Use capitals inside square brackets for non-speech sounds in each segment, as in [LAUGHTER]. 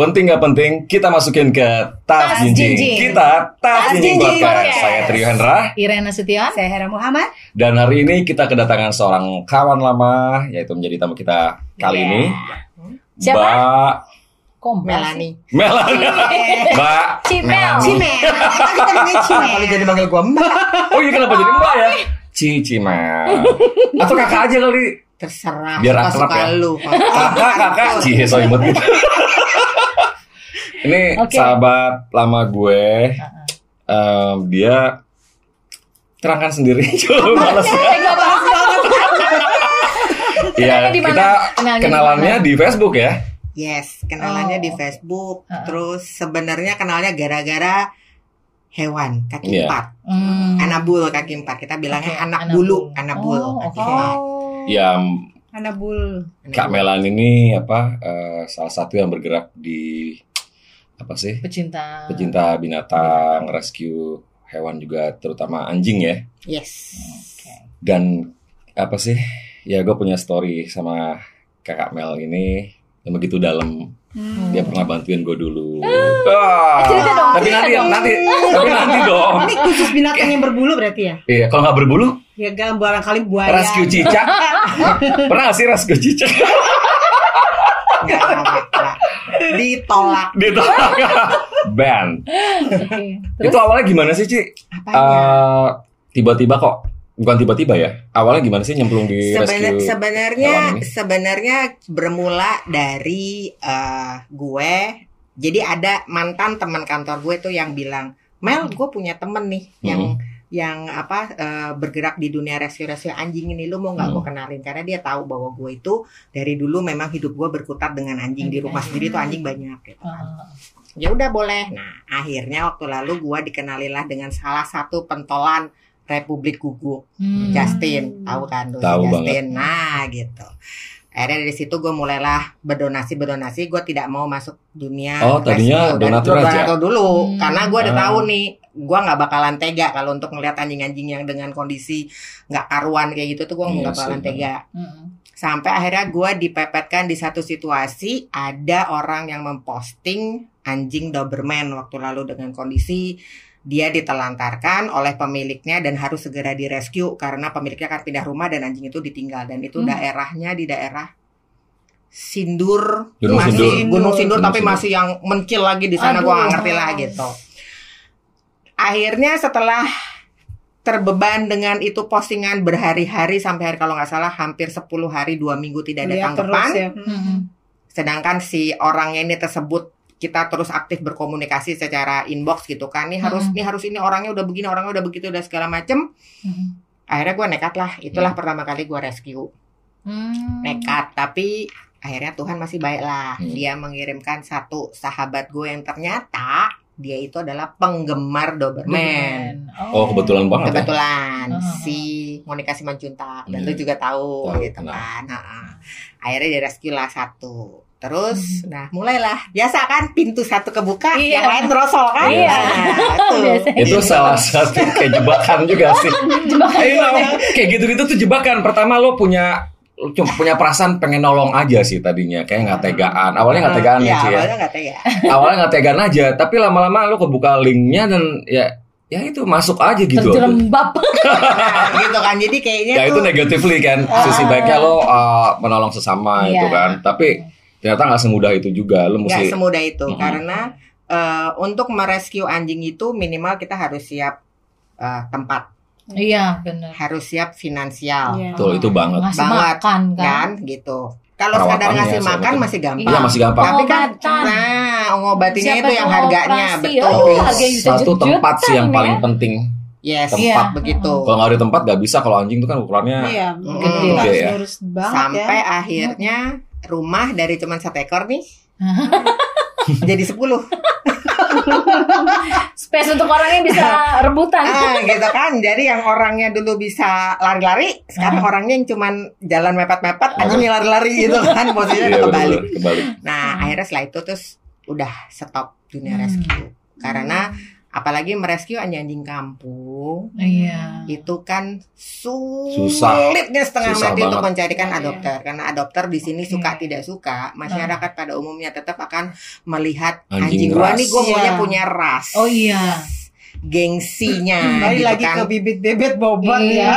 Penting nggak penting, kita masukin ke Tas, Jinjing. Jinjing. Kita Tas, Tas Jinjing Jinjing Podcast. Saya Trio Hendra. Irena Sution. Saya Hera Muhammad. Dan hari ini kita kedatangan seorang kawan lama, yaitu menjadi tamu kita kali Iya. ini. Siapa? Mbak Kompres. Melani. Melani. Mbak Cimel. Melani. Cime. Kan kita namanya Cime. Kalau jadi manggil gua Mbak. Oh iya kenapa jadi Mbak ya? Cici Mel. Atau kakak aja kali. Terserah. Biar akrab ya. lu. Kakak, kakak. Cie, so imut gitu. Ini Oke. sahabat lama gue. Em, dia terangkan sendiri. [LAUGHS] Coba banget. Iya, kita kenalannya di Facebook ya. Yes, kenalannya Oh. di Facebook. Uh-uh. Terus sebenarnya kenalnya gara-gara hewan kaki Iya. empat. Hmm. Anabul kaki empat. Kita bilangnya Oke, anak anabul. bulu, anabul. Oh, kaki oke. empat. Ya, Anabul. Kak. Melan ini apa eh, salah satu yang bergerak di apa sih? Pecinta. Pecinta binatang, rescue hewan juga terutama anjing ya. Yes. Oke. Dan apa sih? Ya gue punya story sama kakak Mel ini yang begitu dalam. Hmm. Dia pernah bantuin gue dulu. Ah, Cerita dong, tapi nanti dong. nanti tapi nanti dong. Ini khusus binatang yang berbulu berarti ya? Iya, kalau nggak berbulu, Ya kan barangkali buaya. rescue cicak. [LAUGHS] pernah sih rescue cicak? Enggak, enggak, enggak. Ditolak. Ditolak. [LAUGHS] Ban. Terus? Itu awalnya gimana sih, Ci? Eh, tiba-tiba kok bukan tiba-tiba ya awalnya gimana sih nyemplung di Sebenar- rescue sebenarnya sebenarnya bermula dari eh, gue jadi ada mantan teman kantor gue tuh yang bilang Mel gue punya temen nih yang yang apa eh, bergerak di dunia rescue-rescue anjing ini lu mau nggak Hmm. gue kenalin karena dia tahu bahwa gue itu dari dulu memang hidup gue berkutat dengan anjing di rumah sendiri tuh anjing banyak gitu kan. Ah, ya udah boleh nah akhirnya waktu lalu gue dikenalilah dengan salah satu pentolan Republik Guguk hmm. Justin tahu kan tuh Justin nah gitu akhirnya dari situ gue mulailah berdonasi berdonasi gue tidak mau masuk dunia Oh, tadinya rescue. Dan donatur gua aja? donatur dulu Hmm. karena gue udah Ah. tahu nih gue nggak bakalan tega kalau untuk ngeliat anjing-anjing yang dengan kondisi nggak karuan kayak gitu tuh gue Iya nggak sih, bakalan tega Hmm. sampai akhirnya gue dipepetkan di satu situasi ada orang yang memposting anjing Doberman waktu lalu dengan kondisi dia ditelantarkan oleh pemiliknya dan harus segera direscue karena pemiliknya akan pindah rumah dan anjing itu ditinggal dan itu Hmm. daerahnya di daerah Sindur Gunung masih Sindur. Gunung Sindur Gunung tapi Sindur. masih yang mencil lagi di sana gue gak ngerti lah gitu akhirnya setelah terbeban dengan itu postingan berhari-hari sampai hari kalau nggak salah hampir 10 hari dua minggu tidak ada Lihat terus tanggapan ya. Hmm. sedangkan si orangnya ini tersebut kita terus aktif berkomunikasi secara inbox gitu kan ini harus Hmm. ini harus ini orangnya udah begini orangnya udah begitu udah segala macem Hmm. akhirnya gue nekat lah itulah pertama kali gue rescue Hmm. nekat tapi akhirnya Tuhan masih baik lah Hmm. dia mengirimkan satu sahabat gue yang ternyata dia itu adalah penggemar Doberman oh kebetulan banget ya kebetulan Ah. si Monica Simanjuntak dan Iya. lu juga tahu, Tahu, gitu kan Heeh. akhirnya di rescue lah satu terus Hmm. nah mulailah biasa kan pintu satu kebuka Iya. yang lain terosol kan Iya. Nah. [LAUGHS] Biasa. itu salah satu kayak jebakan juga sih [LAUGHS] Jebakan Iya, kayak gitu-gitu tuh jebakan pertama lo punya cuma punya perasaan pengen nolong aja sih tadinya kayak nggak tegaan. Awalnya nggak tegaan ya Ci, ya. awalnya nggak tega. [LAUGHS] Awalnya nggak tegaan aja tapi lama-lama lo kebuka linknya dan ya ya itu masuk aja gitu. Terjerembab. [LAUGHS] nah, gitu kan. Jadi kayaknya ya itu tuh negatively kan. Sisi baiknya lo uh, menolong sesama itu Iya. kan. Tapi ternyata nggak semudah itu juga. Lo nggak mesti semudah itu. Mm-mm. karena eh, untuk merescue anjing itu minimal kita harus siap eh, tempat Iya, benar. harus siap finansial Iya. Betul, itu banget. Ngasih Banget, makan kan. kan gitu. Kalau sekadar ngasih makan masih gampang. Iya masih gampang. Tapi kan nah, ngobatinya Siapa itu yang harganya operasi, betul. oh, satu tempat sih yang jutaan, paling ya. penting Yes, tempat. Iya. begitu. kalau nggak ada tempat nggak bisa kalau anjing itu kan ukurannya Iya, Gede ya. banget Sampai ya. akhirnya rumah dari cuma satu ekor nih [LAUGHS] jadi 10 [LAUGHS] Space untuk orangnya bisa rebutan. ah, gitu kan. Jadi yang orangnya dulu bisa lari-lari, sekarang orangnya yang cuman jalan mepet-mepet, anjingnya lari-lari gitu [LAUGHS] kan. Posisinya Iya, kebalik. kebalik Nah, akhirnya setelah itu terus udah stop dunia Hmm. rescue. Karena apalagi merescue anjing-anjing kampung Iya. itu kan Susah. sulitnya setengah Susah mati untuk banget. mencarikan Iya. adopter karena adopter di sini suka Iya. tidak suka masyarakat pada umumnya tetap akan melihat Anjing anjing, gua nih gua maunya Iya. punya ras Oh iya. gengsinya [CLEARS THROAT] Kembali gitu lagi kan ke bibit bebet bobot Iya. ya.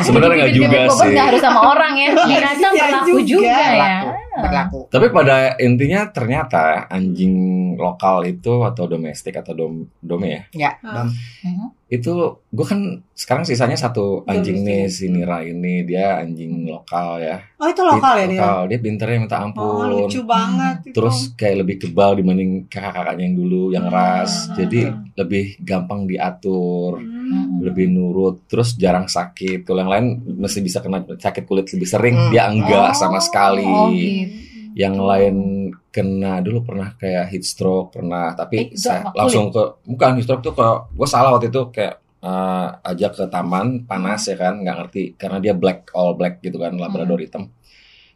Sebenarnya nggak juga Bibit-bibit sih. nggak harus sama orang ya. Binatang Iya berlaku juga. juga, ya. berlaku berlaku Tapi pada intinya ternyata anjing lokal itu atau domestik atau dom dome ya ya Ah. Dom. Mhm. itu gue kan sekarang sisanya satu anjing nih si Nira ini dia anjing lokal ya Oh itu lokal ya dia. lokal dia pinternya minta Oh ampun lucu banget. itu. terus kayak lebih kebal dibanding kakak-kakaknya yang dulu yang Hmm. ras jadi lebih gampang diatur Hmm. lebih nurut terus jarang sakit kalau yang lain mesti bisa kena sakit kulit lebih sering Hmm. dia enggak Oh, sama sekali Oh gitu. Yang lain kena dulu pernah kayak heat stroke pernah tapi Eh, saya langsung ke bukan heat stroke tuh ke gue salah waktu itu kayak eh, ajak ke taman panas ya kan nggak ngerti karena dia black all black gitu kan labrador Hmm. hitam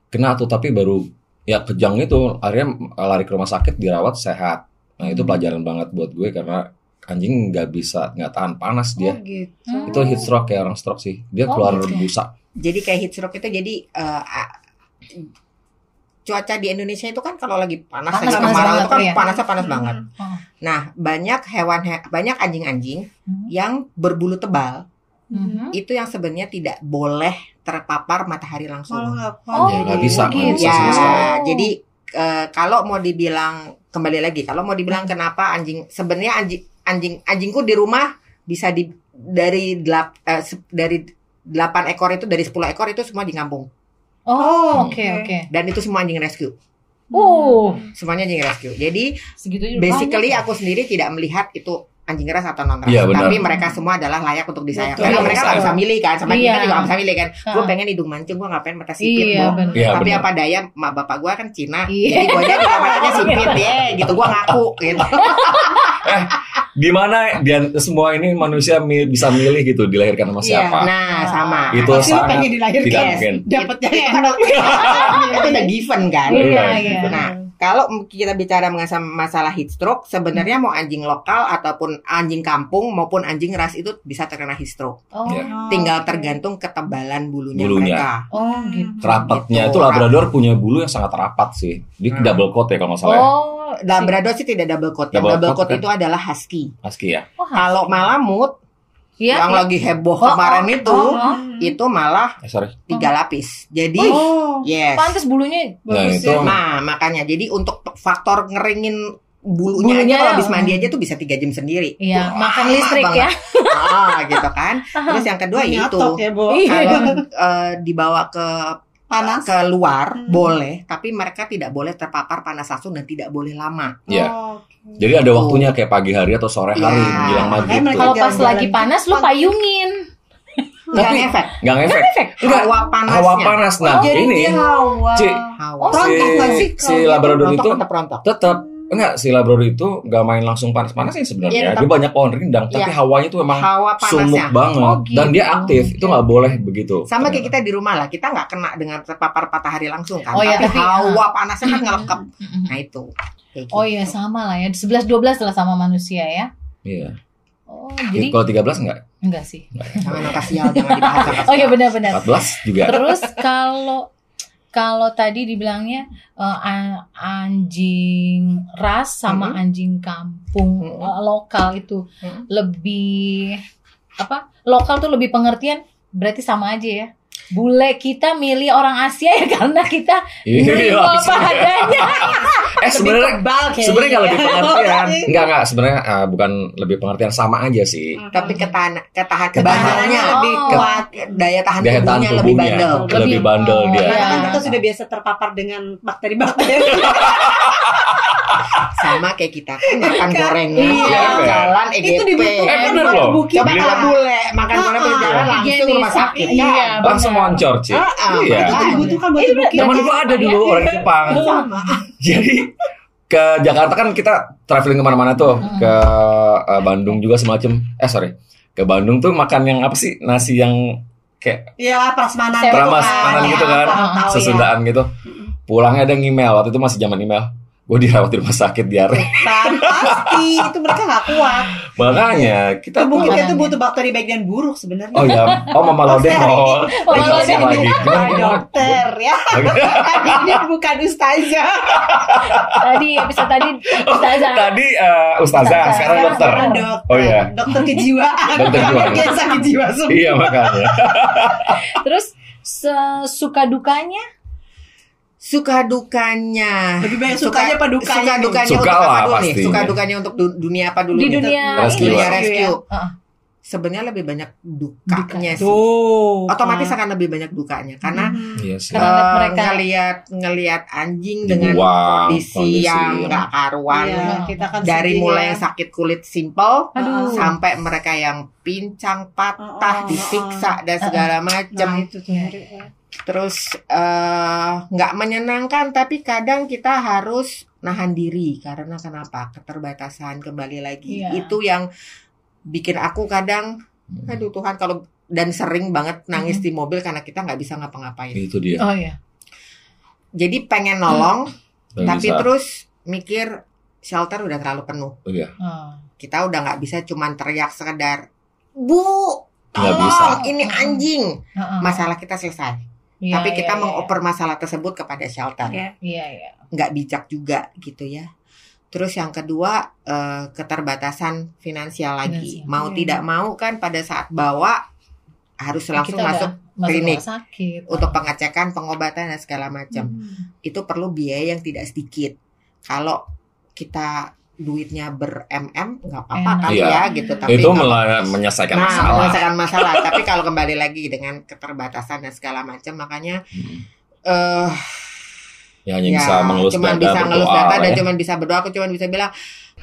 kena tuh tapi baru ya kejang itu akhirnya lari ke rumah sakit dirawat sehat nah itu Hmm. pelajaran banget buat gue karena anjing nggak bisa nggak tahan panas Oh dia gitu. Hmm. itu heat stroke kayak orang stroke sih dia Oh, keluar gitu. busa jadi kayak heat stroke itu jadi eh, a- cuaca di Indonesia itu kan kalau lagi panas, Panas, lagi panas kemarau itu kan iya. panasnya panas banget. Oh. Nah, banyak hewan he- banyak anjing-anjing Hmm. yang berbulu tebal Mhm. itu yang sebenarnya tidak boleh terpapar matahari langsung. Nggak Oh, Ya, nggak bisa, gitu. Ya, jadi eh, kalau mau dibilang kembali lagi, kalau mau dibilang kenapa anjing sebenarnya anjing anjing anjingku di rumah bisa di dari delap, eh, se- dari 8 ekor itu dari 10 ekor itu semua di kampung Oh, oke Oke. oke. dan itu semua anjing rescue. Oh, Semuanya anjing rescue. Jadi segitu juga basically banyak. aku sendiri tidak melihat itu anjing ras atau non ras, Iya, benar. tapi mereka semua adalah layak untuk disayang. Betul. Karena Iya, mereka nggak bisa milih kan, sama Iya. kita juga nggak bisa milih kan. Gue pengen hidung mancung, gue ngapain mata sipit, Iya. Iya, Tapi benar. apa daya, mak bapak gue kan Cina, Iya. jadi gue aja matanya sipit [LAUGHS] ya, gitu. Gue ngaku gitu. [LAUGHS] Gimana dia semua ini manusia mi- bisa milih gitu dilahirkan sama Iya. siapa? Nah, sama. Itu Pasti sangat pengen dilahirkan. tidak mungkin. Dapatnya Itu- enak. [LAUGHS] itu udah given kan. Iya, iya. Nah, kalau kita bicara mengenai masalah heat stroke, sebenarnya mau anjing lokal ataupun anjing kampung maupun anjing ras itu bisa terkena heat stroke. Oh, Iya. Tinggal tergantung ketebalan bulunya, Bulunya. mereka. oh gitu. Rapatnya Gitu. itu Labrador punya bulu yang sangat rapat sih. Dia Hmm. double coat ya kalau nggak salah. ya. Oh, Labrador sih tidak double coat. Yang Double double coat coat kan? itu adalah husky. Husky ya. Oh, Kalau Malamut Iya. yang iya. lagi heboh Oh, kemarin oh, itu, oh, oh. itu malah Eh, sorry. tiga lapis. Jadi, Oh. yes. Pantes bulunya Nah, Bagus itu ya. Nah, makanya jadi untuk faktor ngeringin bulunya, Bulunya, aja kalau habis oh. mandi aja tuh bisa tiga jam sendiri. Iya, Wah, makan listrik banget. ya. ah, gitu kan. [LAUGHS] Terus yang kedua ya itu ya. Iya. kalau eh, dibawa ke Panas. keluar Hmm. boleh, tapi mereka tidak boleh terpapar panas langsung dan tidak boleh lama. Iya. Oh, oke. Jadi ada waktunya kayak pagi hari atau sore hari Iya. menjelang maghrib mereka Kalau pas Jalan-jalan lagi gitu. panas lu payungin. Nggak Tapi- efek. Nggak ngefek. Enggak. Hawa panasnya. Hawa panas. Nah, Oh, jadi ini dia hawa. Ci, Hawa. Oh, nggak sih? si Labrador itu tetap enggak si Labrador itu nggak main langsung panas-panasin sebenarnya. Iya, tetap. dia banyak pohon rindang, tapi Iya. hawanya tuh emang Hawa sumuk panasnya. banget Oh, gitu. dan dia aktif. Itu nggak boleh begitu. Sama kayak kita di rumah lah, kita nggak kena dengan terpapar matahari langsung kan, Oh, iya, tapi, tapi- hawa panasnya kan ngelekep. Mm-mm. Nah itu. Kayak Oh gitu. iya sama lah ya. 11 12 lah sama manusia ya. Iya. Oh, jadi Kalau 13 enggak? enggak sih. Jangan angka sial, jangan dibahas [LAUGHS] Oh iya benar-benar. 14 juga. Terus kalau kalau tadi dibilangnya a- anjing ras sama Mhm. anjing kampung Mhm. eh, lokal itu Mhm. lebih apa? Lokal tuh lebih pengertian berarti sama aja ya. Bule kita milih orang Asia ya [LAUGHS] karena kita Iya. apa adanya. [LAUGHS] Eh sebenarnya sebenarnya nggak lebih pengertian. [LAUGHS] Iya. Enggak enggak sebenarnya eh, bukan lebih pengertian sama aja sih. Tapi ketahan ketahan Ketahanannya bandelnya lebih oh. kuat, daya tahan Daya tahan tubuhnya lebih bandel. lebih Lebih- bandel oh, dia. iya. Karena kan kita sudah biasa terpapar dengan bakteri-bakteri. Sama kayak kita kan makan gorengan, Iya. jalan EGP. Itu dibutuhkan Eh, bener loh. Coba kalau bule makan gorengan Ah, jalan langsung rumah sakit Iya. Langsung. Moncor, Ci. Ah, ah, Iya. Itu dibutuhkan buat Iya, ada dulu orang Jepang. Jadi ke Jakarta kan kita traveling ke mana-mana tuh. Hmm. ke eh, Bandung juga semacam. Eh sorry. Ke Bandung tuh makan yang apa sih? Nasi yang kayak Ya, prasmanan. Sewa. Pramas kan, ya, gitu kan. Tahu, sesundaan gitu. Pulangnya ada email. Waktu itu masih zaman email gue dirawat di rumah sakit diare. Tan, pasti itu mereka nggak kuat. Makanya kita mungkin Makanya. itu butuh bakteri baik dan buruk sebenarnya. Oh ya, oh Mama Lode mau Mama lagi. Pak gimana? dokter ya. [LAUGHS] [LAUGHS] Ini bukan ustazah. Tadi episode tadi Ustazah. Tadi eh, ustazah, sekarang dokter. Dokter. Oh iya. Dokter kejiwaan. [LAUGHS] Dokter kejiwaan. Biasa kejiwaan semua. Iya makanya. Terus suka dukanya? Suka dukanya. Lebih banyak sukanya apa dukanya Suka dukanya Suka untuk apa dulu nih? Suka dukanya untuk du- dunia apa dulu? Di nih? dunia Rescue. Dunia Rescue, rescue. Heeh. Sebenarnya lebih banyak dukanya sih. Tuh. Otomatis kan. akan lebih banyak dukanya karena Mhm. Iya sih. Karena eh, mereka- ngelihat ngelihat anjing dengan Dibuang, kondisi, kondisi. yang nggak karuan Iya, kita kan dari sedih mulai ya. yang sakit kulit simple Aduh. sampai mereka yang pincang patah Oh, oh, disiksa dan segala Nah, macam itu tuh. Terus eh, nggak menyenangkan tapi kadang kita harus nahan diri karena kenapa keterbatasan kembali lagi Iya. itu yang bikin aku kadang aduh Tuhan kalau dan sering banget nangis di mobil karena kita nggak bisa ngapa-ngapain Itu dia. Oh iya. jadi pengen nolong Nggak tapi bisa. terus mikir shelter udah terlalu penuh Oh, iya. Oh. kita udah nggak bisa cuman teriak sekedar bu tolong bisa. ini anjing Heeh. masalah kita selesai Iya, tapi kita iya, mengoper masalah tersebut kepada shelter Iya. Iya, iya. nggak bijak juga gitu ya. Terus yang kedua eh, keterbatasan finansial lagi. Finansial. Mau Iya. tidak mau kan pada saat bawa harus langsung Kita udah masuk masuk klinik. rumah sakit. untuk pengecekan, pengobatan dan segala macam. Hmm. Itu perlu biaya yang tidak sedikit. Kalau kita duitnya ber mm nggak apa-apa kali Iya. ya gitu. Tapi itu malah menyelesaikan nah, masalah. menyelesaikan masalah. Tapi kalau kembali lagi dengan keterbatasan dan segala macam, makanya Hmm. eh Ya hanya bisa mengelus cuman dada, bisa ngelus berdoa data dan ya. cuman bisa berdoa. Aku cuman bisa bilang.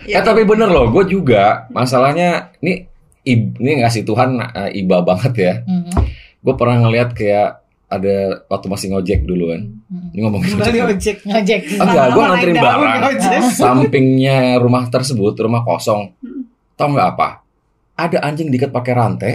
ya Eh tapi bener loh, gue juga masalahnya ini ini ngasih Tuhan eh, iba banget ya. Mhm. Gue pernah ngeliat kayak ada waktu masih ngojek dulu kan. Mhm. Ini ngomongin Kembali ojek. ojek. Ngojek. Oh, enggak, gue nganterin barang. Sampingnya rumah tersebut, rumah kosong. Hmm. Tahu nggak apa? Ada anjing diikat pakai rantai.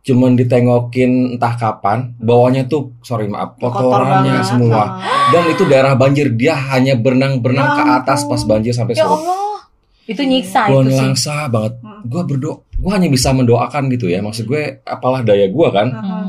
Cuman ditengokin entah kapan, bawahnya tuh sorry maaf, Kotor kotorannya banget. semua. Ah. Dan itu daerah banjir, dia hanya berenang-berenang ke Ya atas pas banjir sampai Ya surut. Allah. Itu nyiksa Gue itu sih. banget. Hmm. Gue berdoa, gue hanya bisa mendoakan gitu ya. Maksud gue, apalah daya gue kan. Ah. Hmm.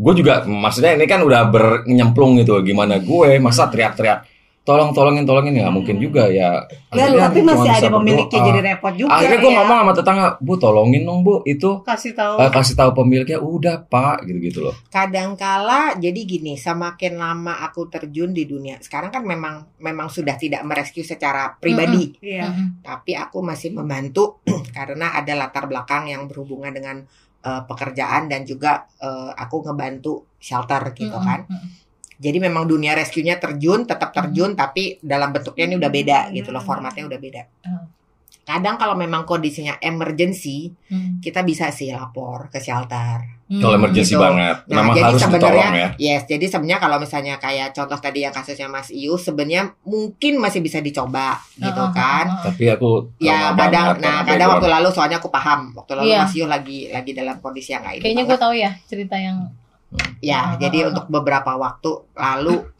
Gue juga, maksudnya ini kan udah bernyemplung gitu. Gimana gue, masa teriak-teriak, tolong, tolongin, tolongin ya mungkin juga ya. Ya, Akhirnya tapi masih ada pemiliknya berdoa. jadi repot juga. Akhirnya gue ya. ngomong sama tetangga, bu tolongin dong bu, itu kasih tahu. eh, kasih tahu pemiliknya, udah pak, gitu-gitu loh. kadangkala jadi gini semakin lama aku terjun di dunia sekarang kan memang memang sudah tidak merescue secara pribadi Iya. Mhm. tapi aku masih membantu [CLEARS THROAT] karena ada latar belakang yang berhubungan dengan eh, pekerjaan dan juga eh, aku ngebantu shelter gitu Mhm. kan Mhm. jadi memang dunia rescue-nya terjun tetap terjun tapi dalam bentuknya ini udah beda gitu loh formatnya udah beda Hmm. Kadang kalau memang kondisinya emergency Mhm. kita bisa sih lapor ke shelter Kalau Hmm. emergency gitu. banget, Nah, memang jadi harus ditolong sebenarnya ya. yes, jadi sebenarnya kalau misalnya kayak contoh tadi yang kasusnya Mas Iu sebenarnya mungkin masih bisa dicoba gitu kan. Tapi aku Ya kadang nah kadang waktu lalu soalnya aku paham waktu lalu Iya. Mas Iu lagi lagi dalam kondisi yang ini. Kayaknya gue tahu ya cerita yang ya, jadi untuk beberapa waktu lalu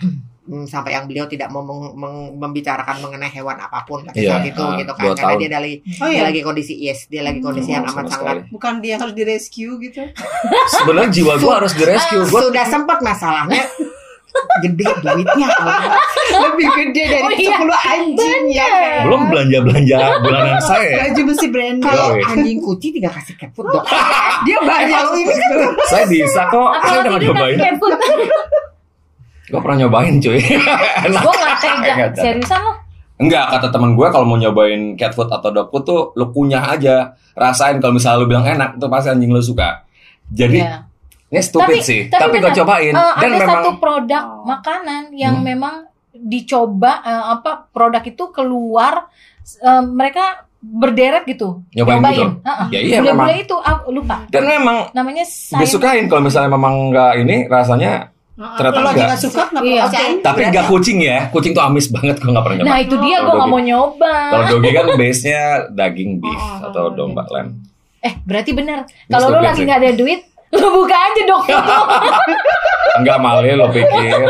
hmm, sampai yang beliau tidak mau meng- meng- membicarakan mengenai hewan apa pun pada Iya, saat itu ah, gitu kan karena tahun. dia lagi Oh dia iya. lagi kondisi yes dia lagi kondisi yang Hmm, amat sangat sekali. Bukan dia harus direscue gitu. [LAUGHS] Sebenarnya jiwa gue harus direscue. Gue sudah sempat masalahnya gede duitnya kalau [LAUGHS] lebih gede dari Oh iya, 10 anjing ya kan? belum belanja belanja bulanan saya. ya. Baju besi branded. Kalau Yoi. anjing kucing tidak kasih cat food dok. [LAUGHS] Dia banyak loh ini kan. Saya bisa kok. Saya udah nyobain. Gue pernah nyobain cuy. [LAUGHS] Enak. Gue gak tega. Nggak tega. Seriusan lo? Enggak, kata teman gue kalau mau nyobain cat food atau dog food tuh lu kunyah aja. Rasain kalau misalnya lu bilang enak, itu pasti anjing lu suka. Jadi Iya. ini stupid Tapi- sih, tapi tapi, gue cobain Eh, dan ada memang satu produk Oh. makanan yang Hmm. memang dicoba eh, apa produk itu keluar eh, mereka berderet gitu Nyobain gitu? Heeh. Ya iya, Bule-bule memang. itu ah, lupa dan memang namanya saya disukain kalau misalnya memang enggak ini rasanya Ternyata Kalau lagi enggak. nggak suka Iya. perlu tapi enggak kucing ya. Kucing tuh amis banget gue enggak pernah nyoba. nah itu dia Kalau gue nggak doggy. mau nyoba Kalau doggy kan base-nya daging beef Oh, atau oh, domba gitu. lem. eh berarti benar kalau lu stupid lagi sih. nggak ada duit lu buka aja dok Enggak male lo pikir. [LAUGHS]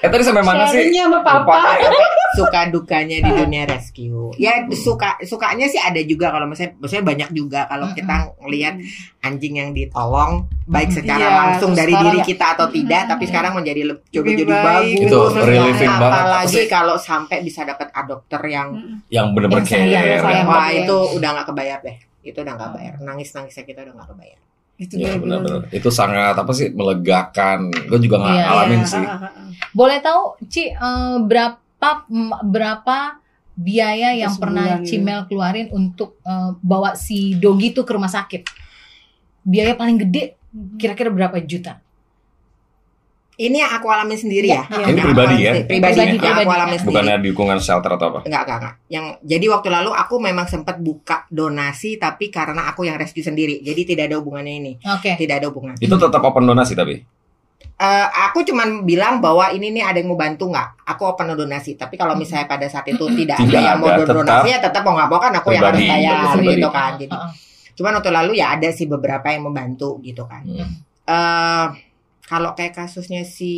Eh tadi sampai mana sih? Sharingnya sama papa. Lupa. Suka dukanya di [LAUGHS] dunia rescue. Ya suka sukanya sih ada juga kalau misalnya maksudnya banyak juga kalau kita ngelihat anjing yang ditolong baik secara Iya, langsung dari diri kita atau tidak tapi sekarang menjadi coba Lebih jadi baik. bagus. Itu relieving banget. Apalagi kalau sampai bisa dapat adopter yang Yang sayang, care. sayang. wah itu udah nggak kebayar deh. Itu udah nggak bayar. Nangis nangisnya kita udah nggak kebayar. Itu Iya benar-benar. benar-benar. Itu sangat apa sih melegakan. Gue juga nggak Iya. ngalamin Iya, sih. Boleh tahu Ci eh, berapa m- berapa biaya yang Sebulan pernah. Cimel keluarin untuk eh, bawa si Dogi tuh ke rumah sakit? Biaya paling gede kira-kira berapa juta? Ini yang aku alami sendiri ya. Iya. Ini pribadi ya? Pribadi, Pribadi, yang pribadi. aku alami sendiri. Bukannya dukungan shelter atau apa? Enggak, enggak, enggak. Yang jadi waktu lalu aku memang sempat buka donasi tapi karena aku yang rescue sendiri. Jadi tidak ada hubungannya ini. Oke. Tidak ada hubungan. Itu tetap open donasi tapi. Eh, aku cuman bilang bahwa ini nih ada yang mau bantu nggak? Aku open donasi. Tapi kalau misalnya pada saat itu tidak, Tidak ada yang mau ada, tetap donasi ya tetap mau nggak mau kan aku yang harus bayar pribadi. gitu kan. Jadi Heeh. cuman waktu lalu ya ada sih beberapa yang membantu gitu kan. Hmm. eh kalau kayak kasusnya si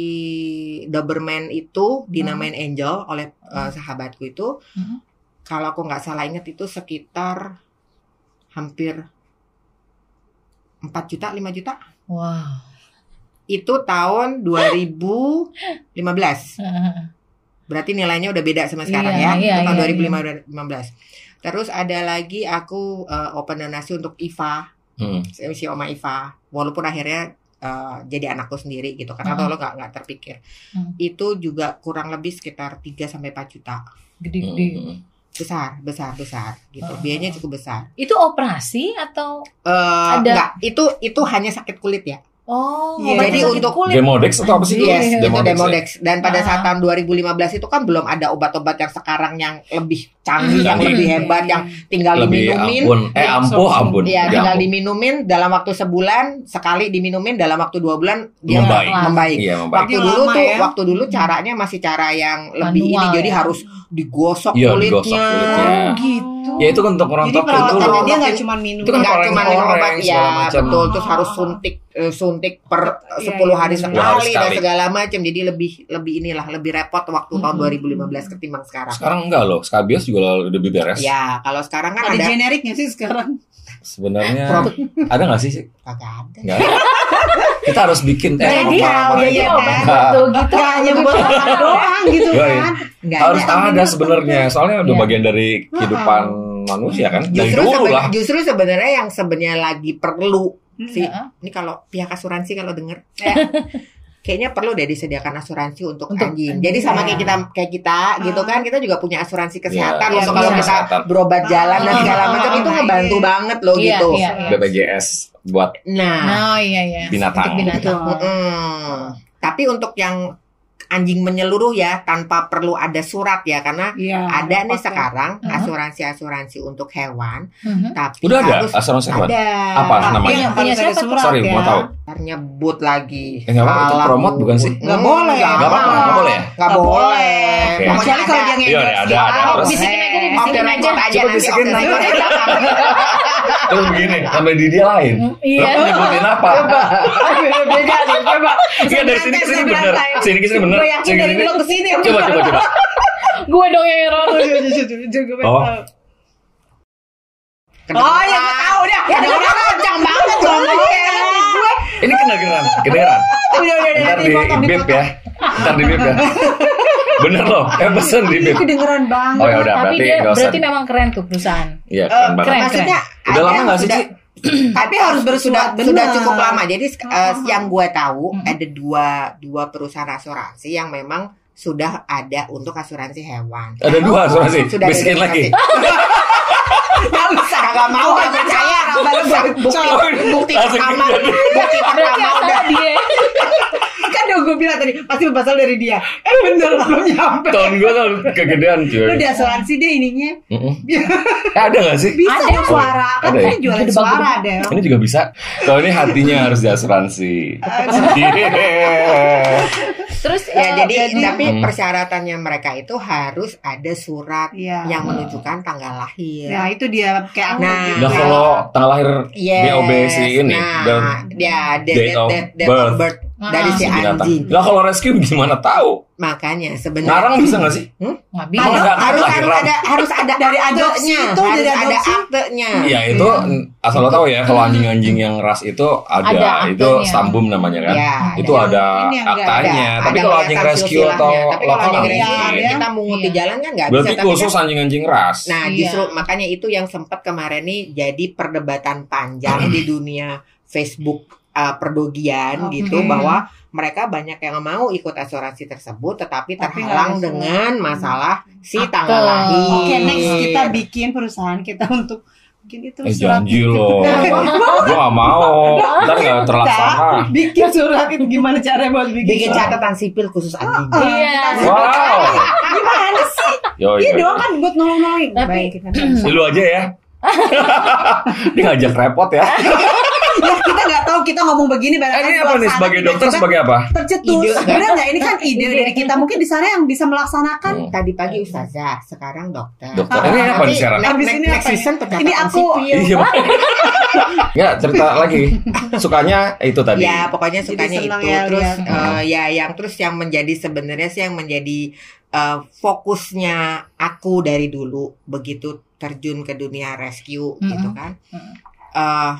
Doberman itu dinamain Angel oleh eh, sahabatku itu, Mhm. kalau aku nggak salah ingat itu sekitar hampir 4 juta, 5 juta. Wow. Itu tahun [GASPS] 2015. Heeh. [LAUGHS] Berarti nilainya udah beda sama sekarang Iya, ya. iya, itu tahun iya, 2015. Terus ada lagi aku eh, open donasi untuk Iva, Hmm. si Oma Iva. Walaupun akhirnya eh, jadi anakku sendiri gitu karena Hmm. kalau nggak nggak terpikir. Hmm. Itu juga kurang lebih sekitar 3 sampai 4 juta. Gede-gede. Hmm. Besar, besar, besar gitu. Hmm. Biayanya cukup besar. Itu operasi atau Eh Ada- enggak, itu itu hanya sakit kulit ya. Oh, Iya, obat jadi untuk kulit. Demodex atau apa sih itu? Yes, itu Demodex ya? Demodex. Dan pada Ah. saat tahun 2015 itu kan belum ada obat-obat yang sekarang yang lebih canggih, yang Canggih. lebih hebat, yang tinggal Lebih diminumin. ampun. Eh ampuh ampun. Iya, Ya tinggal ampun. diminumin dalam waktu sebulan, sekali diminumin dalam waktu dua bulan dia Membaik. membaik. Iya membaik. Waktu Yang dulu lama tuh, ya. waktu dulu caranya masih cara yang lebih Manual ini, jadi ya. harus digosok Iya, kulitnya. digosok kulitnya. Oh, gitu. Ya itu kan untuk Jadi rontok itu perawatannya loh. dia nggak cuma minum. Itu kan Nggak cuma minum obat, ya macam. betul. Terus harus suntik, eh, suntik per Iya, 10 hari iya, sekali, dan segala macam. Jadi lebih lebih inilah, lebih repot waktu tahun Hmm. 2015 ketimbang sekarang. Sekarang enggak loh, skabies juga udah lebih beres. Ya, kalau sekarang kan Ada ada generiknya sih sekarang. Sebenarnya ada nggak sih? kagak ada. Nggak ada. [LAUGHS] Kita harus bikin eh, Jadi apa- jadi iya, obat kan? buat Dogi tuh Gak hanya buat makan doang gitu Iya, iya. kan. Nggak harus ada. ada sebenarnya. Soalnya udah Iya. bagian dari kehidupan manusia kan. Dari Justru dulu lah. justru sebenarnya yang sebenarnya lagi perlu sih. Ini kalau pihak asuransi kalau denger Ya. [LAUGHS] kayaknya perlu deh disediakan asuransi untuk, Untuk anjing. anjing. Jadi sama Ya. kayak kita kayak kita gitu Ah. kan kita juga punya asuransi kesehatan Iya, untuk iya, kalau bisa. kita Kesehatan. berobat jalan dan segala macam itu ah, ngebantu iya. banget loh Iya, gitu. iya, iya. BPJS buat Nah, Oh iya iya. Binatang. Untuk binatang. Betul. mm, tapi untuk yang anjing menyeluruh ya tanpa perlu ada surat ya karena Iya. ada nih sekarang Mhm. asuransi-asuransi untuk hewan Mhm. tapi udah ada harus asuransi hewan. ada Apa Tapi namanya? yang Punya siapa surat Sorry, ya. mau tahu. Nyebut lagi. Eh, nggak apa-apa, itu promote bukan sih? nyebut. Nggak Hmm, boleh. Nggak Nggak apa-apa, nggak boleh ya? Nggak Nggak boleh. Kecuali kalau ada. dia Iya, ada, ada. Terus- Bisikin aja bisikin aja. nanti Terus begini, sampai di dia lain. Hmm, Iya. Lo nyebutin apa? Beda nih, coba. Iya dari sini ke sini bener. Sini ke sini bener. Gue yakin Sini ke dari lo ke sini. Coba coba coba. Gue dong yang error. Oh. Oh ya gue tahu dah. Ya, Ada udah, orang kencang banget ngomongnya. Ini kedengeran, kedengeran. Udah udah udah Ntar nanti di potong bip ya. Ntar di bip ya. Bener loh, eh pesen di bip. Kedengeran banget. Oh ya udah, Tapi berarti dia berarti memang keren tuh perusahaan. Iya, Eh, keren banget. keren. Maksudnya Udah lama nggak sih, Ci? [CLEARS THROAT] Tapi harus bersurat sudah, cukup lama. Jadi eh, yang gue tahu ada dua dua perusahaan asuransi yang memang sudah ada untuk asuransi hewan. Ada dua asuransi. Sudah ada Bisikin lagi. [LAUGHS] Gak usah, gak mau, gak percaya. Bukti, bukti pertama, bukti pertama udah. Kan udah gue bilang tadi pasti berasal dari dia. Eh bener belum nyampe. Tahun gue tuh kegedean Lu cuy. di asuransi deh ininya. Mm-mm. Eh, ada gak sih? Bisa Ada. suara. Kan Ada ya? kan jualan suara deh. Ini juga bisa. Kalau ini hatinya harus diasuransi. Yeah. Terus Ya, eh, jadi, tapi Hmm. persyaratannya mereka itu harus ada surat Iya. yang menunjukkan tanggal lahir. Ya itu dia kayak aku Nah, gitu. Nah kalau tanggal lahir Yes. BOB si ini, nah, dan ya date, date date, date of birth. birth dari si Si anjing. Lah kalau rescue gimana tahu? Makanya sebenarnya Ngarang bisa nggak sih? Nggak Ada- bisa. Harus harus kelahiran. ada harus ada Dari adopsi aktenya, itu, harus dari ada aktenya. Iya itu asal lo tahu ya kalau anjing-anjing yang ras itu ada, Ada itu aktenya. stambum namanya kan. Ya, itu ada. aktanya. Ada- Tapi ada kalau anjing rescue atau tapi kalau lokal anjing rescue Iya, ini kita mungut di Iya. jalan kan nggak bisa. Berarti Tapi khusus anjing-anjing ras. Nah, justru makanya itu yang sempat kemarin nih jadi perdebatan panjang [CLEARS THROAT] di dunia Facebook uh, perdogian Oke. gitu bahwa mereka banyak yang mau ikut asuransi tersebut tetapi Tapi terhalang ada dengan masalah si Akte. tanggal lahir. Oke next kita bikin perusahaan kita untuk bikin itu Eh surat janji loh. [LAUGHS] Gua gak mau. Ntar gak terlaksana. bikin surat itu gimana cara buat bikin, Bikin surat? catatan sipil khusus anjing. Ah, Iya. kita- Wow. Gimana sih? Yo, Iya yo, doang kan buat nolong-nolongin. Tapi- Baik, kita lu aja ya. [LAUGHS] Dia ngajak repot ya [LAUGHS] tahu kita ngomong begini Eh, ini apa nih sebagai dokter sebagai apa? tercetus Ide. benar nggak ini kan ide dari kita mungkin di sana yang bisa melaksanakan Hmm. Tadi pagi ustazah, sekarang dokter. Dokter. Ini apa nih sekarang? Next, Habis ini next ya? season Ini aku-. Iya. Nggak, cerita lagi. Sukanya itu tadi. Ya pokoknya sukanya itu ya terus eh, ya yang terus yang menjadi sebenarnya sih yang menjadi eh, fokusnya aku dari dulu begitu terjun ke dunia rescue Mm-mm. gitu kan. Eh,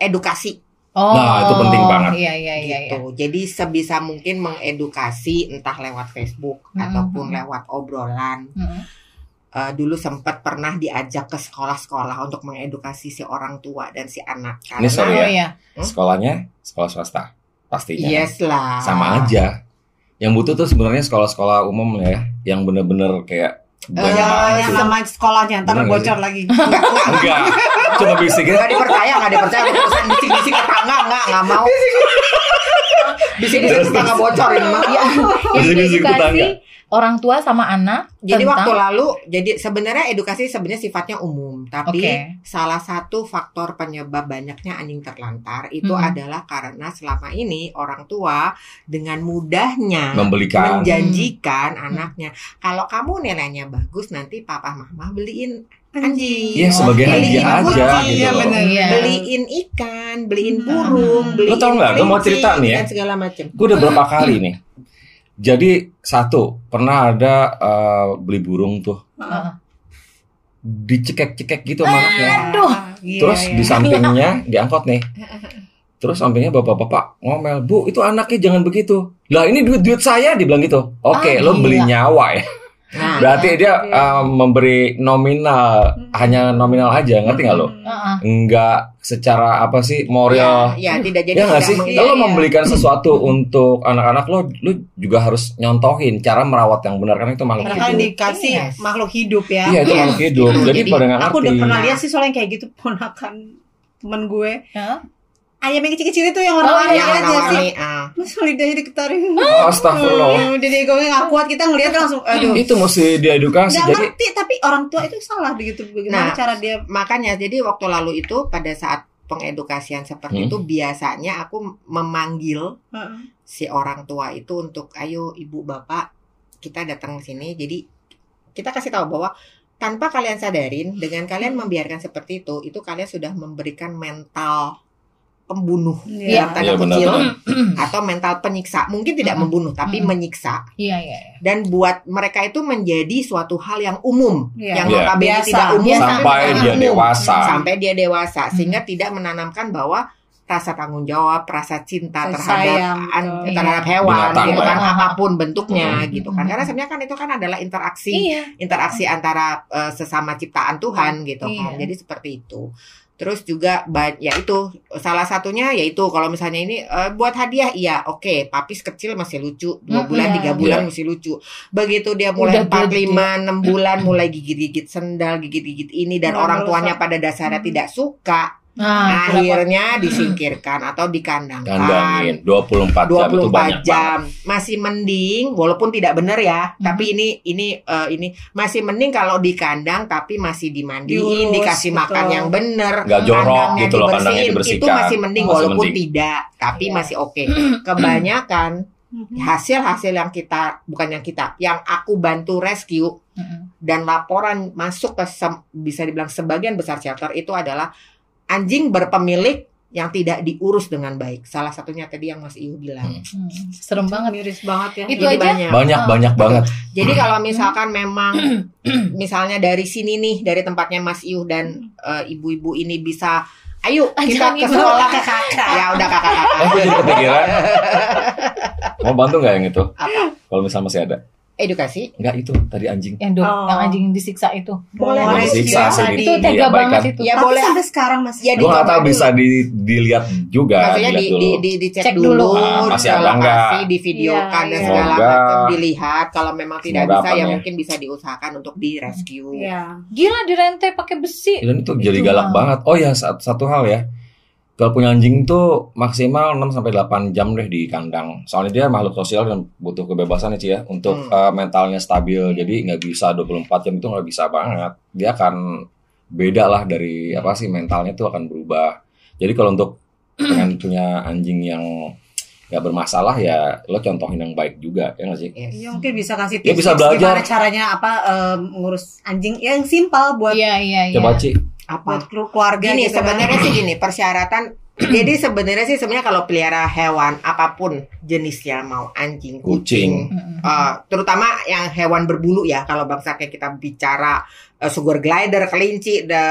edukasi Oh, Nah, itu penting banget. Iya, iya, iya. iya. gitu jadi sebisa mungkin mengedukasi entah lewat Facebook Mm-mm. ataupun lewat obrolan Mm-mm. Eh, dulu sempat pernah diajak ke sekolah-sekolah untuk mengedukasi si orang tua dan si anak Ini sorry Oh ya. iya. Sekolahnya sekolah swasta. Pastinya. yes lah Sama aja. Yang butuh tuh sebenarnya sekolah-sekolah umum ya, yang bener-bener kayak banyak Eh, banget yang gitu. nama sekolahnya ntar Bener bocor lagi [LAUGHS] Enggak, cuma bisikin. Gak dipercaya, gak dipercaya urusan bisik-bisik tetangga, enggak, enggak [LAUGHS] mau. Bisik-bisik tetangga bocor ini mah. Yang Bisik-bisik tetangga. Orang tua sama anak Jadi tentang waktu lalu, jadi sebenarnya edukasi sebenarnya sifatnya umum, tapi Oke. salah satu faktor penyebab banyaknya anjing terlantar itu Hmm. adalah karena selama ini orang tua dengan mudahnya Membelikan. menjanjikan Hmm. anaknya, kalau kamu nilainya bagus nanti papa mama beliin anjing. Iya, sebagai Beliin hadiah aja gitu Iya, bener. Iya. beliin ikan, beliin Hmm. burung, beliin Lo tau nggak? Gue mau cerita nih ya. segala macam. Gue udah berapa kali nih. Jadi satu pernah ada eh, beli burung tuh Heeh. dicekek-cekek gitu sama anaknya. Aduh. Iya, Terus iya. di sampingnya diangkot nih. Terus sampingnya bapak-bapak ngomel, bu itu anaknya jangan begitu. Lah ini duit-duit saya dibilang gitu. Oke, Ah, lo beli nyawa ya. Nah, Berarti dia eh, memberi nominal, hanya nominal aja, ngerti nggak lo? Heeh. Enggak secara apa sih moral. ya, ya, tidak jadi Ya nggak tidak sih? meng- Iya, Kalau iya. membelikan [CLEARS THROAT] sesuatu untuk anak-anak lo, lo juga harus nyontohin cara merawat yang benar kan itu makhluk Karena hidup. dikasih Yes. makhluk hidup ya. Iya itu Yes. makhluk hidup. Gitu. Jadi Jadi, pada nggak Aku udah ngerti. pernah lihat sih soalnya yang kayak gitu ponakan temen gue. Heeh. Ayam yang kecil-kecil itu yang Oh, warna-warni yang aja sih. ah. Masa lidahnya diketarin. Oh, Astagfirullah. Hmm, Jadi gue nggak kuat kita ngeliat langsung aduh. Itu mesti diedukasi. Nggak Jadi ngerti tapi orang tua itu salah begitu Nah, bagaimana cara dia Makanya jadi waktu lalu itu pada saat pengedukasian seperti Hmm. itu biasanya aku memanggil Heeh. si orang tua itu untuk ayo ibu bapak kita datang ke sini jadi kita kasih tahu bahwa tanpa kalian sadarin dengan kalian membiarkan seperti itu itu kalian sudah memberikan mental pembunuh Iya. dalam tanda Iya, kecil benar. [CLEARS THROAT] atau mental penyiksa mungkin tidak Mm-mm. membunuh tapi Mm-mm. menyiksa Iya, iya. iya. dan buat mereka itu menjadi suatu hal yang umum Iya. yang Iya. notabene Biasa. tidak umum Biasa. sampai menjadi dia umum. dewasa. sampai dia dewasa Hmm. sehingga tidak menanamkan bahwa rasa tanggung jawab rasa cinta Kasih terhadap sayang, an- betul. terhadap hewan Binatang gitu kan ya. apa pun bentuknya Hmm. gitu kan karena sebenarnya kan itu kan adalah interaksi Iya. interaksi antara eh, sesama ciptaan Tuhan gitu kan Iya. jadi seperti itu terus juga ya itu salah satunya yaitu kalau misalnya ini eh, buat hadiah iya oke papis kecil masih lucu dua bulan iya. tiga bulan Iya. masih lucu begitu dia mulai empat lima enam bulan mulai gigit gigit sendal gigit gigit ini dan Udah orang tuanya pada dasarnya Hmm. tidak suka Nah, berapa- akhirnya disingkirkan atau dikandangkan Kandangin 24 jam itu 24 banyak banget. jam masih mending walaupun tidak benar ya Hmm. tapi ini ini eh, ini masih mending kalau di kandang tapi masih dimandiin dikasih makan betul. yang benar jorok kandangnya gitu loh, kandangnya dibersihin. dibersihkan. itu masih mending Masih walaupun mending. tidak tapi Iya. masih oke [CLEARS THROAT] kebanyakan Mhm. hasil-hasil yang kita bukan yang kita yang aku bantu rescue dan laporan masuk ke sem- bisa dibilang sebagian besar shelter itu adalah anjing berpemilik yang tidak diurus dengan baik. Salah satunya tadi yang Mas Iu bilang. Hmm. Hmm, Serem banget. Miris banget ya. Itu Ini aja? banyak. Banyak Ah. banyak banget. Jadi kalau misalkan memang [CLEARS THROAT] misalnya dari sini nih dari tempatnya Mas Iu dan eh, ibu-ibu ini bisa ayo kita jangan ke sekolah kakak. Ya udah kakak-kakak. Eh, gue jadi kepikiran. Mau bantu nggak yang itu? Apa? Kalau misalnya masih ada. Edukasi. Enggak itu tadi anjing. Yang, Oh. yang anjing disiksa itu. Boleh rescue disiksa sih di, Itu tega diabaikan. banget itu. Ya Tapi boleh. sampai sekarang masih. Ya, Gue nggak tahu bisa di, dilihat juga. Maksudnya di, dilihat di, dulu. di, dicek Cek dulu, dulu. Ah, masih ada lokasi, nggak? divideokan Iya, dan iya. segala macam dilihat. Kalau memang tidak Semoga bisa ya mungkin bisa diusahakan untuk di rescue. Iya. Gila dirente pakai besi. Dan itu jadi Itu galak banget. Oh ya satu, satu hal ya. Kalau punya anjing tuh maksimal 6 sampai 8 jam deh di kandang. Soalnya dia makhluk sosial dan butuh kebebasan ya Ci ya untuk Hmm. uh, mentalnya stabil. Jadi nggak bisa 24 jam itu nggak bisa banget. Dia akan beda lah dari apa sih mentalnya tuh akan berubah. Jadi kalau untuk dengan punya anjing yang nggak bermasalah ya lo contohin yang baik juga ya nggak sih? Yes. Ya, mungkin bisa kasih Ya, tips, bisa belajar. gimana caranya apa em, ngurus anjing yang simpel buat Iya iya iya. Coba Ci. Apa? buat kelu- keluarga Gini gitu kan. sebenarnya sih gini persyaratan. [CLEARS THROAT] jadi sebenarnya sih sebenarnya kalau pelihara hewan apa pun jenisnya mau anjing, Kucing. kucing. Uh, terutama yang hewan berbulu ya kalau bangsa kayak kita bicara uh, sugar glider, kelinci, the,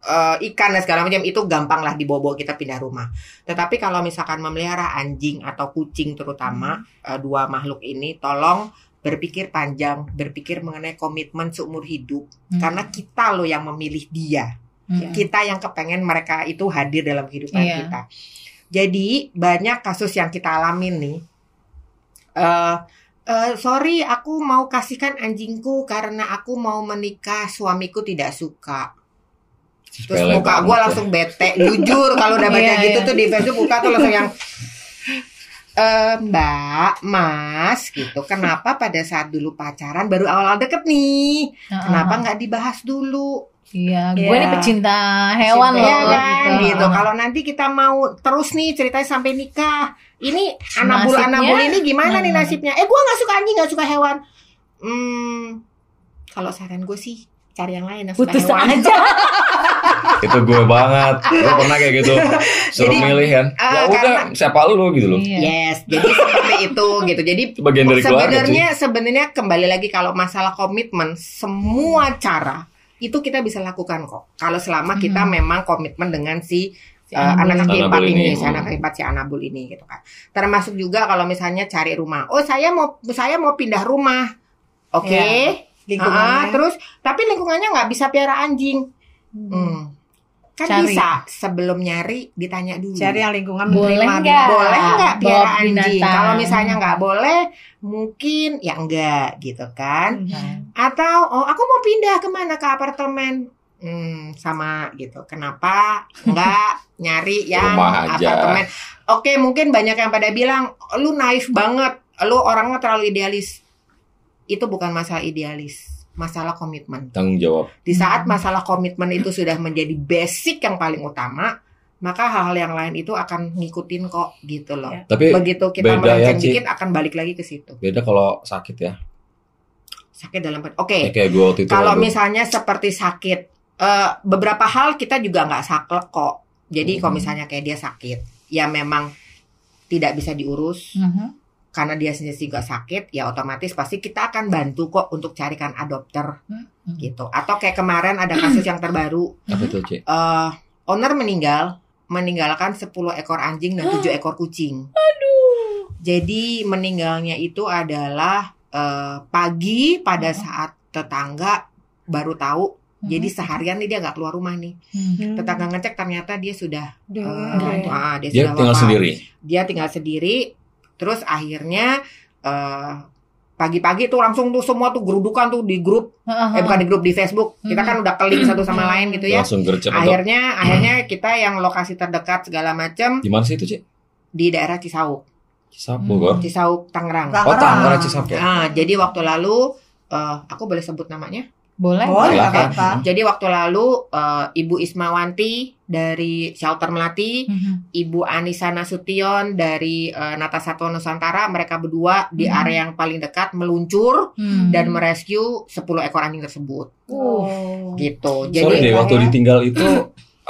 uh, ikan dan segala macam itu gampang lah dibawa kita pindah rumah. Tetapi kalau misalkan memelihara anjing atau kucing terutama uh, dua makhluk ini tolong berpikir panjang, berpikir mengenai komitmen seumur hidup Hmm. karena kita loh yang memilih dia Mm-mm. kita yang kepengen mereka itu hadir dalam kehidupan Iya. kita. Jadi banyak kasus yang kita alamin nih. eh eh, sorry, aku mau kasihkan anjingku karena aku mau menikah, suamiku tidak suka. Terus Sepele muka gue ya. langsung bete, jujur kalau udah baca Iya, gitu iya. tuh di Facebook muka tuh langsung yang eh Mbak, Mas, gitu. Kenapa pada saat dulu pacaran baru awal-awal deket nih? Kenapa nggak dibahas dulu? Iya, gue Iya. ini pecinta hewan Iya loh kan, gitu. gitu. Kalau nanti kita mau terus nih ceritanya sampai nikah, ini anabul Nasibnya? anabul ini gimana nih Hmm. nasibnya? Eh, gue nggak suka anjing, nggak suka hewan. Hmm, kalau saran gue sih cari yang lain yang suka Putus hewan. aja. [LAUGHS] itu gue banget. Gue pernah kayak gitu. [LAUGHS] Suruh Jadi, milih kan. ya udah, karena- siapa lu gitu loh. Iya. Yes, jadi seperti itu gitu. Jadi bagian dari sebenarnya sebenarnya kembali lagi kalau masalah komitmen, semua cara itu kita bisa lakukan kok. Kalau selama kita Hmm. memang komitmen dengan si Si uh, anak kaki ini. empat ini, ini, si hmm. anak kaki empat si anabul ini gitu kan. Termasuk juga kalau misalnya cari rumah. Oh saya mau saya mau pindah rumah, oke. Iya, lingkungannya. Ah, terus tapi lingkungannya nggak bisa piara anjing. Hmm. Kan Cari. bisa sebelum nyari ditanya dulu. cari yang lingkungan Boleh menerima nggak? boleh nggak Bawa piara anjing? Kalau misalnya nggak boleh, mungkin ya enggak gitu kan. Hmm. Atau oh aku mau pindah ke mana ke apartemen? Hmm, sama gitu. Kenapa nggak [LAUGHS] nyari yang Rumah aja. apartemen? Oke, mungkin banyak yang pada bilang lu naif banget, lu orangnya terlalu idealis. Itu bukan masalah idealis, masalah komitmen. Tanggung jawab. Di saat masalah komitmen itu sudah menjadi basic yang paling utama, maka hal-hal yang lain itu akan ngikutin kok gitu loh. Ya. Tapi Begitu kita beda ya, dikit akan balik lagi ke situ. beda kalau sakit ya. Sakit dalam Oke. Ya, waktu itu. Kalau misalnya seperti sakit, eh, beberapa hal kita juga nggak saklek kok. Jadi kalau Hmm. misalnya kayak dia sakit, ya memang tidak bisa diurus Mhm. Karena dia sendiri juga sakit, ya otomatis pasti kita akan bantu kok untuk carikan adopter Mhm. gitu. Atau kayak kemarin ada kasus yang terbaru, apa tuh, Ci? eh owner meninggal, meninggalkan 10 ekor anjing dan 7 [GASPS] ekor kucing. Aduh. Jadi meninggalnya itu adalah eh, pagi pada saat tetangga baru tahu. Jadi seharian nih dia nggak keluar rumah nih. Mhm. Tetangga ngecek ternyata dia sudah Duh, ah, dia, Dia sudah tinggal wafat. sendiri. Dia tinggal sendiri. Terus akhirnya eh, pagi-pagi tuh langsung tuh semua tuh gerudukan tuh di grup, eh bukan di grup di Facebook. Kita kan udah keling satu sama Hmm. lain gitu ya. Langsung gercep atau Akhirnya akhirnya kita yang lokasi terdekat segala macam di mana sih itu, Ci? di daerah Cisauk, Cisap Hmm. Bogor. Cisauk Tangerang. Tangerang. Oh, Tangerang Cisap ya. Nah, jadi waktu lalu eh, aku boleh sebut namanya. Boleh. Boleh Silakan. apa-apa. Jadi waktu lalu eh, Ibu Ismawanti dari Shelter Melati, Mhm. Ibu Anissa Nasution dari eh, Nata Satwa Nusantara, mereka berdua di Hmm. area yang paling dekat meluncur Hmm. dan merescue 10 ekor anjing tersebut. Oh. Gitu. Sorry Jadi deh, waktu ya. ditinggal itu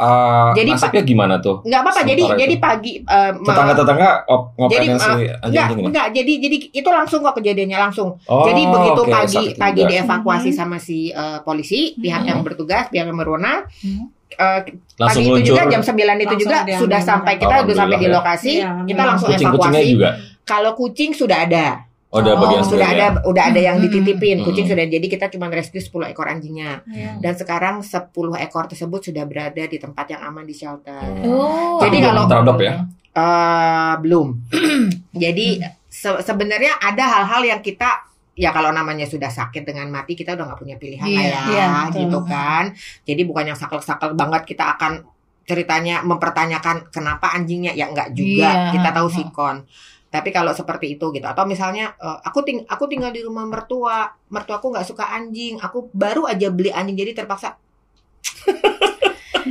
uh, Jadi, nasibnya gimana tuh? nggak apa-apa. Jadi Sementara jadi itu. pagi eh, me- Tetangga-tetangga op- jadi eh, si enggak ini? enggak jadi jadi itu langsung kok kejadiannya langsung. Oh, jadi begitu oke, pagi pagi juga. dievakuasi Mhm. sama si eh, polisi pihak yang bertugas pihak yang berwenang Hmm. eh, Langsung pagi itu luncur. juga jam 9 itu Langsung juga diambil sudah sampai kita udah sampai di ya. lokasi Iya, kita langsung Kucing-kucingnya evakuasi. juga. Kalau kucing sudah ada. Oh, ada Oh, bagian sudah ada sendiri. udah ada yang Hmm. dititipin Hmm. kucing sudah jadi kita cuma rescue 10 ekor anjingnya Iya. dan sekarang 10 ekor tersebut sudah berada di tempat yang aman di shelter. Oh. Jadi Tapi kalau- teradop ya? Eh, belum. [CLEARS THROAT] jadi se- sebenarnya ada hal-hal yang kita ya kalau namanya sudah sakit dengan mati kita udah nggak punya pilihan lah Iya, ya iya, betul. gitu kan. Jadi bukan yang saklek-saklek banget kita akan ceritanya mempertanyakan kenapa anjingnya ya enggak juga Iya. kita tahu sikon. Tapi kalau seperti itu gitu atau misalnya eh, aku ting aku tinggal di rumah mertua, mertuaku nggak suka anjing, aku baru aja beli anjing jadi terpaksa [LAUGHS]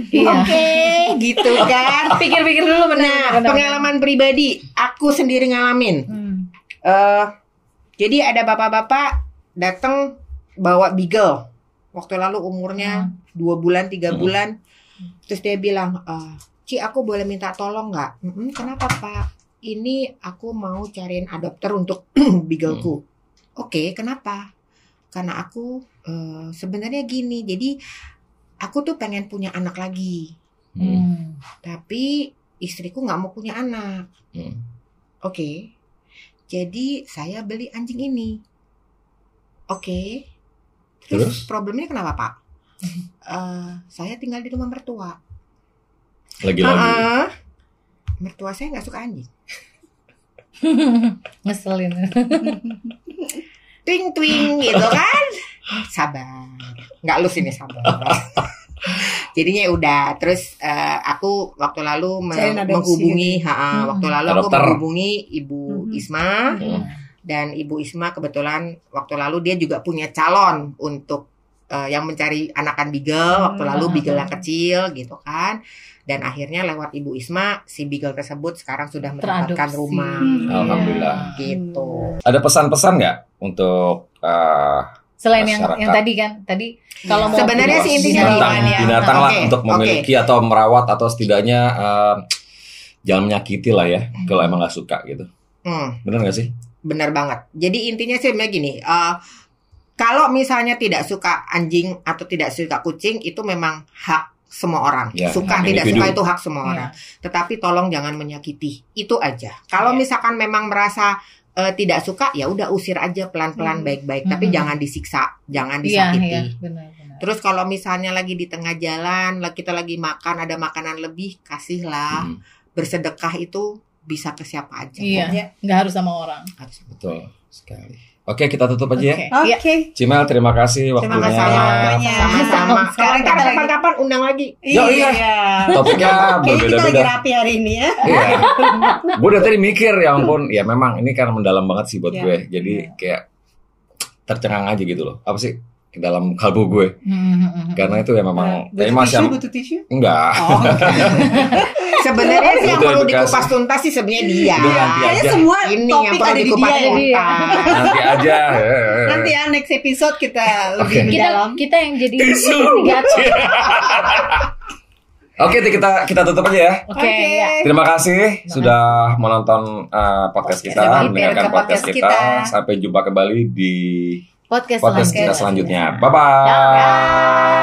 Iya. oke gitu kan. [LAUGHS] Pikir-pikir dulu benar. Nah, benar, pengalaman pribadi, aku sendiri ngalamin. Hmm. eh jadi ada bapak-bapak datang bawa beagle. Waktu lalu umurnya dua bulan, tiga Hmm. bulan. Terus dia bilang, eh, Ci, aku boleh minta tolong nggak? "Mm-mm, kenapa Pak? Ini aku mau cariin adopter untuk [CLEARS THROAT] beagleku. Oke, kenapa? Karena aku eh, sebenarnya gini. Jadi aku tuh pengen punya anak lagi. Hmm. Hmm. Tapi istriku nggak mau punya anak. Hmm. Oke. Jadi saya beli anjing ini. Oke. Terus, Terus? problemnya kenapa Pak? [LAUGHS] Eh, saya tinggal di rumah mertua. Lagi-lagi. Ah, mertua saya nggak suka anjing. [LAUGHS] Ngeselin. [LAUGHS] Twing twing gitu kan? Sabar. Nggak lu sini sabar. [LAUGHS] Jadinya udah. Terus eh, aku waktu lalu me- Cariin adopsi menghubungi, ha, Hmm. waktu lalu aku Adopter. menghubungi Ibu Mhm. Isma. Hmm. dan Ibu Isma kebetulan waktu lalu dia juga punya calon untuk eh, yang mencari anakan beagle waktu Hmm. lalu beagle yang kecil gitu kan dan akhirnya lewat Ibu Isma si beagle tersebut sekarang sudah mendapatkan Teradopsi. rumah Hmm. Alhamdulillah. gitu Ada pesan-pesan nggak untuk uh, Selain yang Masyarakat. yang tadi kan, tadi kalau mau Sebenarnya sih intinya binatang, ya? binatang lah Oke, untuk memiliki atau merawat atau setidaknya uh, jangan menyakiti lah ya kalau emang nggak suka gitu. Hmm, Bener nggak sih? benar banget jadi intinya sih sebenarnya gini eh, kalau misalnya tidak suka anjing atau tidak suka kucing itu memang hak semua orang Ya, suka tidak individu. suka itu hak semua Iya. orang tetapi tolong jangan menyakiti itu aja kalau Iya. misalkan memang merasa eh, tidak suka ya udah usir aja pelan-pelan Hmm. baik-baik tapi Hmm. jangan disiksa jangan disakiti iya, benar, benar. terus kalau misalnya lagi di tengah jalan lah kita lagi makan ada makanan lebih kasihlah Hmm, bersedekah itu bisa ke siapa aja Iya, Iya. nggak harus sama orang. Harus- betul sekali. Oke kita tutup aja ya. Oke. Oke. Iya. Cimel terima kasih Terima waktunya. kasih waktunya. sama-sama Sekarang kita lagi- kapan-kapan undang lagi Yo, iya. Topiknya Kayaknya kita lagi berbeda-beda. rapi hari ini ya. Iya. gue dari tadi mikir ya ampun, ya memang ini kan mendalam banget sih buat Iya. gue. Jadi kayak tercengang aja gitu loh. Apa sih ke dalam kalbu gue? Hmm. Karena itu ya memang Butuh kayak masih tisu, butuh tisu. enggak. Oh, [LAUGHS] sebenarnya sih yang perlu edukasi. dikupas tuntas sih sebenarnya dia Itu nanti Kayaknya aja. semua ini yang topik perlu ada di dikupas dia ya. tuntas Nanti aja. Nanti ya next episode kita lebih Oke. Kita mendalam. kita yang jadi Tisu. investigator. [LAUGHS] Oke, kita kita tutup aja ya. Oke, Oke. ya. Terima kasih sudah menonton uh, podcast kita, Mampir mendengarkan podcast podcast kita. kita. Sampai jumpa kembali di Podcast, podcast selanjutnya. kita selanjutnya. Bye bye.